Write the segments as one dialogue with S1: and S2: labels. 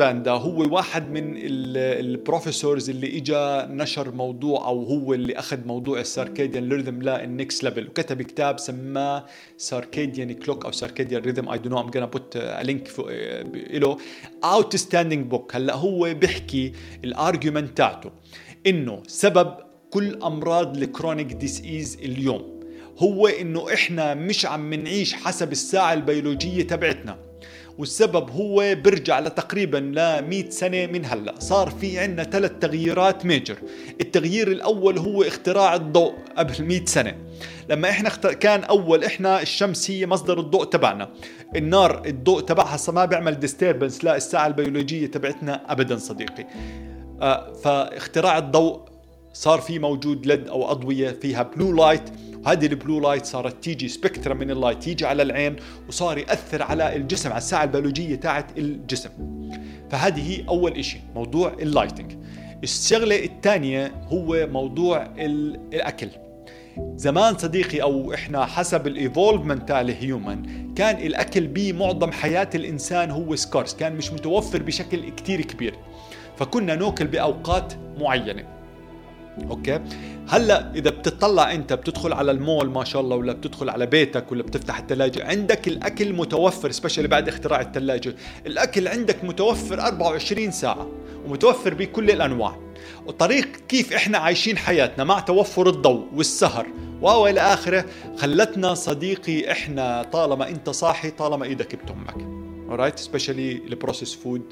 S1: باندا هو واحد من ال professors اللي اجى نشر موضوع أو هو اللي أخذ موضوع ال circadian rhythm لل next level وكتب كتاب سماه circadian clock أو circadian rhythm I don't know I'm gonna put link له outstanding book هلأ هو بيحكي ال argument تاعته. إنه سبب كل أمراض ال chronic disease اليوم. هو إنه إحنا مش عم نعيش حسب الساعة البيولوجية تبعتنا. والسبب هو برجع لتقريبا ل 100 سنة من هلأ. صار في عندنا ثلاث تغييرات major التغيير الأول هو اختراع الضوء قبل 100 سنة. لما إحنا كان أول إحنا الشمس هي مصدر الضوء تبعنا. النار الضوء تبعها ما بيعمل disturbance لا الساعة البيولوجية تبعتنا ابدا صديقي. آه فاختراع الضوء صار في موجود LED أو أضوية فيها blue light وهذه ال blue light صارت تيجي spectra من ال light تيجي على العين وصار يأثر على الجسم على الساعة البيولوجية تاعت الجسم. فهذه هي أول إشي موضوع ال lighting. الشغلة الثانية هو موضوع الأكل. زمان صديقي أو إحنا حسب ال evolvement تاع ال human كان الأكل بمعظم حياة الإنسان هو scarce كان مش متوفر بشكل كتير كبير. فكنا نأكل بأوقات معينة. أوكي؟ هلأ إذا بتطلع أنت بتدخل على المول ما شاء الله ولا بتدخل على بيتك ولا بتفتح الثلاجه عندك الأكل متوفر specially بعد اختراع الثلاجه الأكل عندك متوفر 24 ساعة ومتوفر بكل الأنواع. وطريق كيف إحنا عايشين حياتنا مع توفر الضوء والسهر. والى آخره. خلتنا صديقي إحنا طالما أنت صاحي طالما إيدك بتمك alright specially ال processed food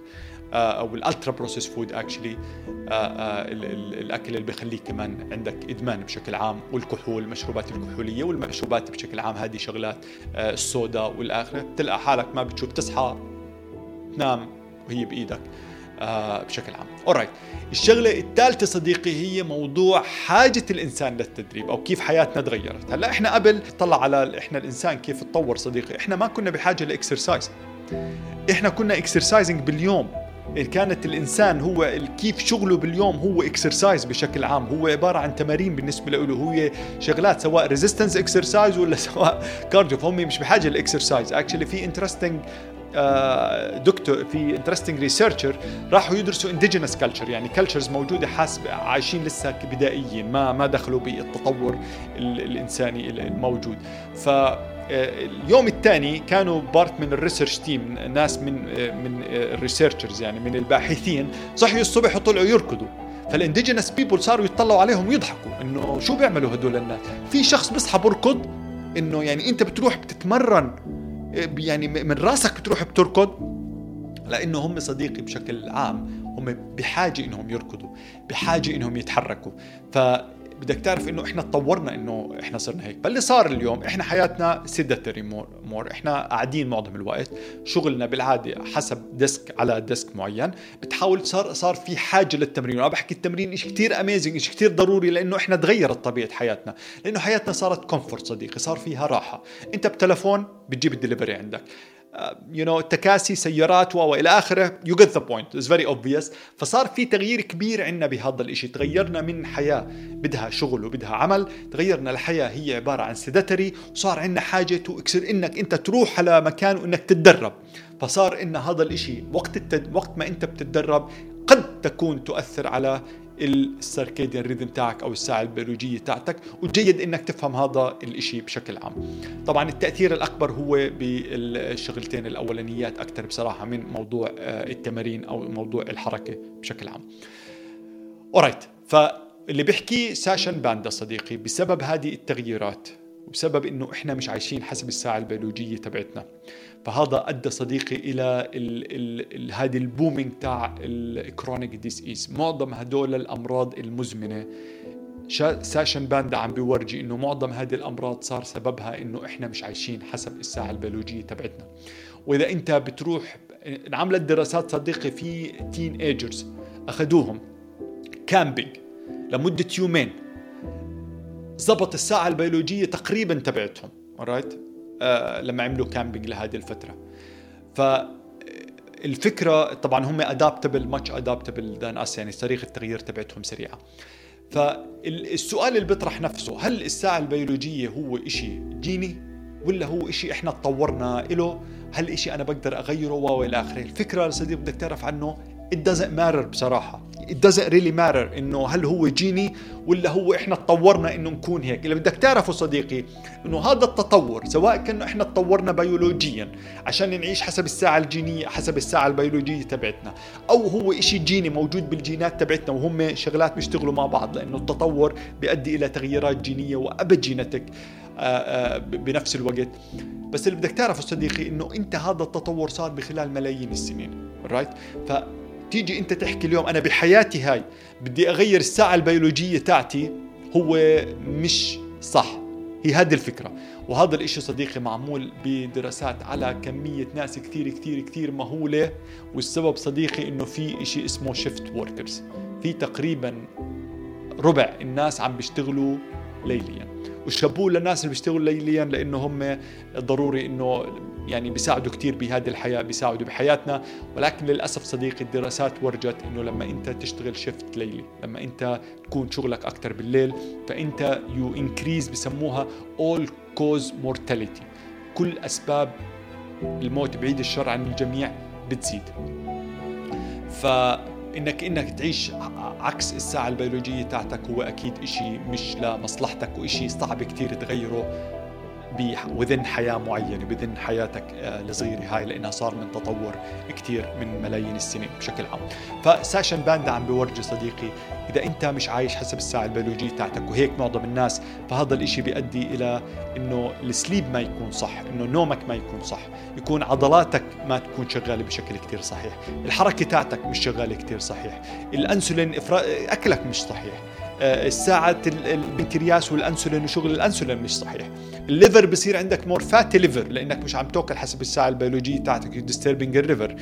S1: أو ال ultra processed food actually الأكل اللي بيخليك كمان عندك إدمان بشكل عام والكحول المشروبات الكحولية والمشروبات بشكل عام هذه شغلات آه، الصودا والآخرة. بتلقى حالك ما بتشوف تصحى تنام وهي بإيدك آه بشكل عام. alright الشغلة الثالثة صديقي هي موضوع حاجة الإنسان للتدريب أو كيف حياتنا تغيرت. هلأ إحنا قبل طلع على إحنا الإنسان كيف تطور صديقي. إحنا ما كنا بحاجة ل exercise. إحنا كنا exercising باليوم. كانت الإنسان هو كيف شغله باليوم هو exercise بشكل عام. هو عبارة عن تمارين بالنسبة له هو شغلات سواء resistance exercise ولا سواء cardio فهم مش بحاجة لل exercise actually في interesting دكتور في interesting researcher راحوا يدرسوا indigenous culture يعني cultures موجودة حاسب عايشين لسه بدائيين ما ما دخلوا بالتطور الإنساني الموجود. ف اليوم الثاني كانوا part من ال research team ناس من من ال researchers يعني من الباحثين. صحيوا الصبح وطلعوا يركضوا. فال indigenous people صاروا يطلعوا عليهم ويضحكوا إنه شو بيعملوا هدول الناس؟ في شخص بيصحى بركض إنه يعني أنت بتروح بتتمرن يعني من راسك بتروح بتركض؟ لأنه هم صديقي بشكل عام هم بحاجة إنهم يركضوا بحاجة إنهم يتحركوا. ف بدك تعرف إنه إحنا تطورنا إنه إحنا صرنا هيك. فاللي صار اليوم إحنا حياتنا sedentary more, إحنا قاعدين معظم الوقت شغلنا بالعادة حسب desk على desk معين. بتحاول صار صار في حاجة للتمرين. وأنا بحكي التمرين شيء كثير amazing شيء كثير ضروري لأنه إحنا تغيرت طبيعة حياتنا. لأنه حياتنا صارت comfort صديقي صار فيها راحة. أنت بتلفون بتجيب الدليفري عندك. you know تكاسي سيارات والى آخره you get the point is very obvious فصار في تغيير كبير عندنا بهذا الشيء تغيرنا من حياة بدها شغل وبدها عمل. تغيرنا لحياه هي عبارة عن sedentary وصار عندنا حاجة to إنك أنت تروح على مكان وإنك تتدرب. فصار إن هذا الشيء وقت التد... وقت ما أنت بتتدرب قد تكون تؤثر على ال circadian rhythm تاعك أو الساعة البيولوجية تاعتك وجيد إنك تفهم هذا الإشي بشكل عام. طبعا التأثير الأكبر هو بالشغلتين الأولانيات أكثر بصراحة من موضوع آه، التمارين أو موضوع الحركة بشكل عام. alright فاللي بيحكي Satchin Panda صديقي بسبب هذه التغييرات وبسبب إنه إحنا مش عايشين حسب الساعة البيولوجية تبعتنا. فهذا أدى صديقي إلى ال ال هذه ال booming تاع ال chronic disease معظم هدول الأمراض المزمنة Satchin Panda عم بيورجي إنه معظم هذه الأمراض صار سببها إنه إحنا مش عايشين حسب الساعة البيولوجية تبعتنا. وإذا أنت بتروح انعملت دراسات صديقي في teenagers أخذوهم. camping لمدة يومين. زبط الساعة البيولوجية تقريبا تبعتهم. right آه، لما عملوا camping لهذه الفترة. ف الفكرة طبعا هم adaptable much adaptable than us يعني طريقة التغيير تبعتهم سريعة. فالسؤال اللي بيطرح نفسه هل الساعة البيولوجية هو إشي جيني؟ ولا هو إشي إحنا تطورنا إله؟ هل إشي أنا بقدر أغيره؟ والى آخره. الفكرة صديق بدك تعرف عنه it doesn't matter بصراحة. It doesn't really matter إنه هل هو جيني ولا هو إحنا تطورنا إنه نكون هيك. اللي بدك تعرفه صديقي إنه هذا التطور سواء كأنه إحنا تطورنا بيولوجيا عشان نعيش حسب الساعة الجينية حسب الساعة البيولوجية تبعتنا أو هو إشي جيني موجود بالجينات تبعتنا وهم شغلات بيشتغلوا مع بعض لأنه التطور بيؤدي إلى تغييرات جينية وابجينتك آه، آه، بنفس الوقت. بس اللي بدك تعرفه صديقي إنه أنت هذا التطور صار بخلال ملايين السنين رايت ف تيجي انت تحكي اليوم أنا بحياتي هاي بدي اغير الساعة البيولوجية تاعتي هو مش صح. هي هذه الفكرة. وهذا الإشي صديقي معمول بدراسات على كمية ناس كثير كثير كثير مهولة والسبب صديقي إنه في إشي اسمه shift workers في تقريبا ربع الناس عم بيشتغلوا ليليا. والشابوه للناس اللي بيشتغلوا ليليا لأنه هم ضروري إنه يعني بيساعدوا كثير بهذه الحياة بيساعدوا بحياتنا. ولكن للأسف صديقي الدراسات ورجت إنه لما أنت تشتغل shift ليلي لما أنت تكون شغلك أكثر بالليل فأنت you increase بسموها all cause mortality كل أسباب الموت بعيد الشر عن الجميع بتزيد. ف انك إنك تعيش عكس الساعة البيولوجية تاعتك هو أكيد إشي مش لمصلحتك وإشي صعب كتير تغيره. بذن حياة معينة بذن حياتك آه، الصغيرة هاي لأنها صار من تطور كتير من ملايين السنين بشكل عام. فساشن باندا عم بيورجي صديقي إذا أنت مش عايش حسب الساعة البيولوجية تاعتك وهيك معظم الناس فهذا الإشي بيؤدي إلى إنه السليب ما يكون صح إنه نومك ما يكون صح. يكون عضلاتك ما تكون شغالة بشكل كتير صحيح. الحركة تاعتك مش شغالة كتير صحيح. الأنسولين أكلك مش صحيح. الساعة آه، البنكرياس والانسولين وشغل الانسولين مش صحيح. ال liver بصير عندك more fatty liver لأنك مش عم تأكل حسب الساعة البيولوجية تاعتك disturbing ال liver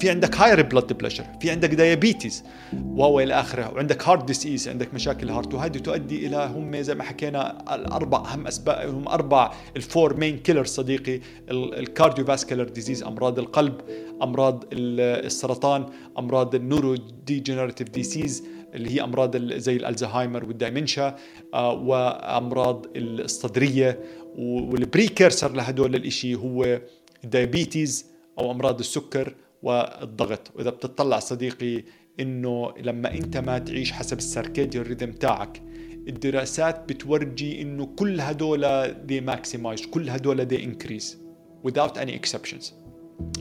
S1: في عندك higher blood pressure في عندك diabetes و إلى آخره. وعندك heart disease عندك مشاكل heart وهذه تؤدي إلى هم زي ما حكينا الأربع اهم أسباب هم أربع ال four main killer صديقي ال cardiovascular disease أمراض القلب أمراض السرطان أمراض ال neurodegenerative disease اللي هي أمراض زي الألزهايمر وال dementia آه، وأمراض الصدرية وال precursor لهدول الإشي هو ال diabetes أو أمراض السكر والضغط. وإذا بتطلع صديقي إنه لما أنت ما تعيش حسب ال circadian rhythm تاعك الدراسات بتورجي إنه كل هدول they maximize كل هدول they increase without any exceptions.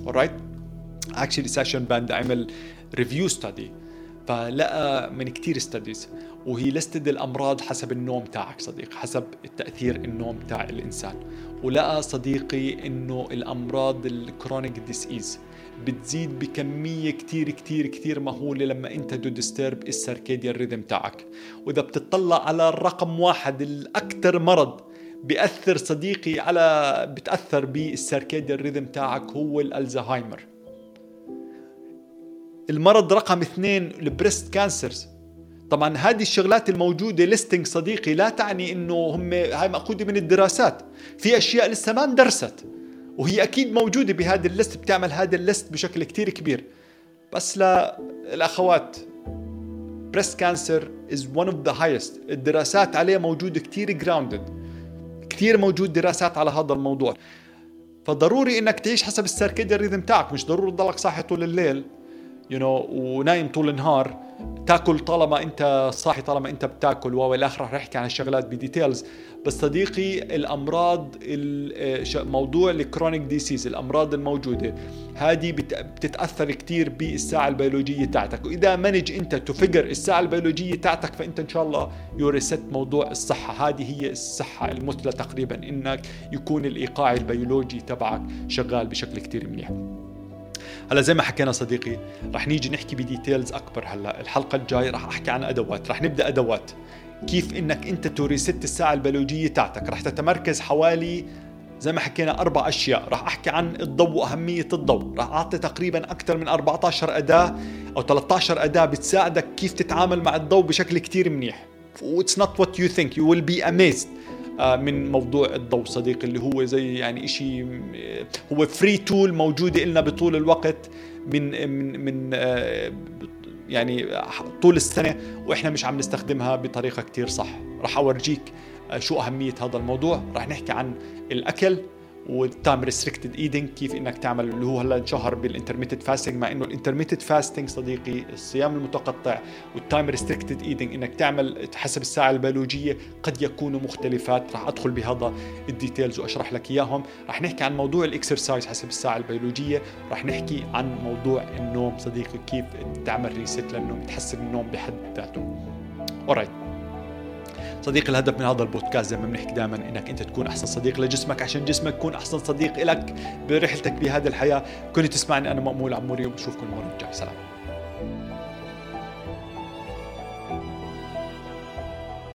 S1: Alright actually Satchin Panda عمل review study فلقى من كتير studies وهي listed الأمراض حسب النوم تاعك صديق حسب التأثير النوم تاع الإنسان. ولقى صديقي إنه الأمراض ال chronic disease بتزيد بكمية كتير كتير كتير مهولة لما أنت do disturb ال circadian ال rhythm تاعك. وإذا بتطلع على الرقم واحد الأكثر مرض بيأثر صديقي على بتأثر بال circadian ال rhythm تاعك هو الألزهايمر. المرض رقم اثنين ال breast cancers. طبعا هذه الشغلات الموجودة listing صديقي لا تعني إنه هم هاي مأخوذة من الدراسات. في أشياء لسه ما اندرست وهي أكيد موجودة بهذا ال list بتعمل هذا ال list بشكل كتير كبير. بس للاخوات breast cancer is one of the highest الدراسات عليه موجودة كتير grounded كثير موجود دراسات على هذا الموضوع. فضروري إنك تعيش حسب ال circadian rhythm تاعك مش ضروري تضلك صاحي طول الليل. you you know, ونايم طول النهار تاكل طالما انت صاحي طالما انت بتاكل. و إلى اخره رح احكي عن الشغلات ب details. بس صديقي الأمراض موضوع ال chronic disease الأمراض الموجودة هذه بتتأثر كثير بالساعة البيولوجية تاعتك. وإذا manage أنت تفجر الساعة البيولوجية تاعتك فأنت إن شاء الله you reset موضوع الصحة. هذه هي الصحة المثلى تقريبا إنك يكون الإيقاع البيولوجي تبعك شغال بشكل كثير منيح هلا زي ما حكينا صديقي رح نيجي نحكي ب details أكبر هلا الحلقة الجاي رح أحكي عن أدوات رح نبدأ أدوات. كيف إنك أنت to reset الساعة البيولوجية تاعتك؟ رح تتمركز حوالي زي ما حكينا أربع أشياء رح أحكي عن الضوء وأهمية الضوء. رح أعطي تقريبا أكثر من 14 أداة أو 13 أداة بتساعدك كيف تتعامل مع الضوء بشكل كتير منيح. what's not what you think you will be amazed من موضوع الضوء صديقي اللي هو زي يعني شيء هو free tool موجوده لنا بطول الوقت من من من آه، يعني طول السنة وإحنا مش عم نستخدمها بطريقة كتير صح. راح أورجيك شو أهمية هذا الموضوع. رح نحكي عن الأكل. وال time restricted eating كيف إنك تعمل اللي هو هلأ انشهر بال intermittent fasting مع إنه ال intermittent fasting صديقي الصيام المتقطع وال time restricted eating إنك تعمل حسب الساعة البيولوجية قد يكونوا مختلفات. راح أدخل بهذا ال details وأشرح لك إياهم. راح نحكي عن موضوع ال exercise حسب الساعة البيولوجية. راح نحكي عن موضوع النوم صديقي كيف تعمل reset للنوم تحسن النوم بحد ذاته. Alright. صديقي الهدف من هذا البودكاست زي ما بنحكي دائما إنك أنت تكون أحسن صديق لجسمك عشان جسمك يكون أحسن صديق لك برحلتك بهذه الحياة. كنت تسمعني أنا مأمول عموري وبشوفكم المرة الجاية. سلام.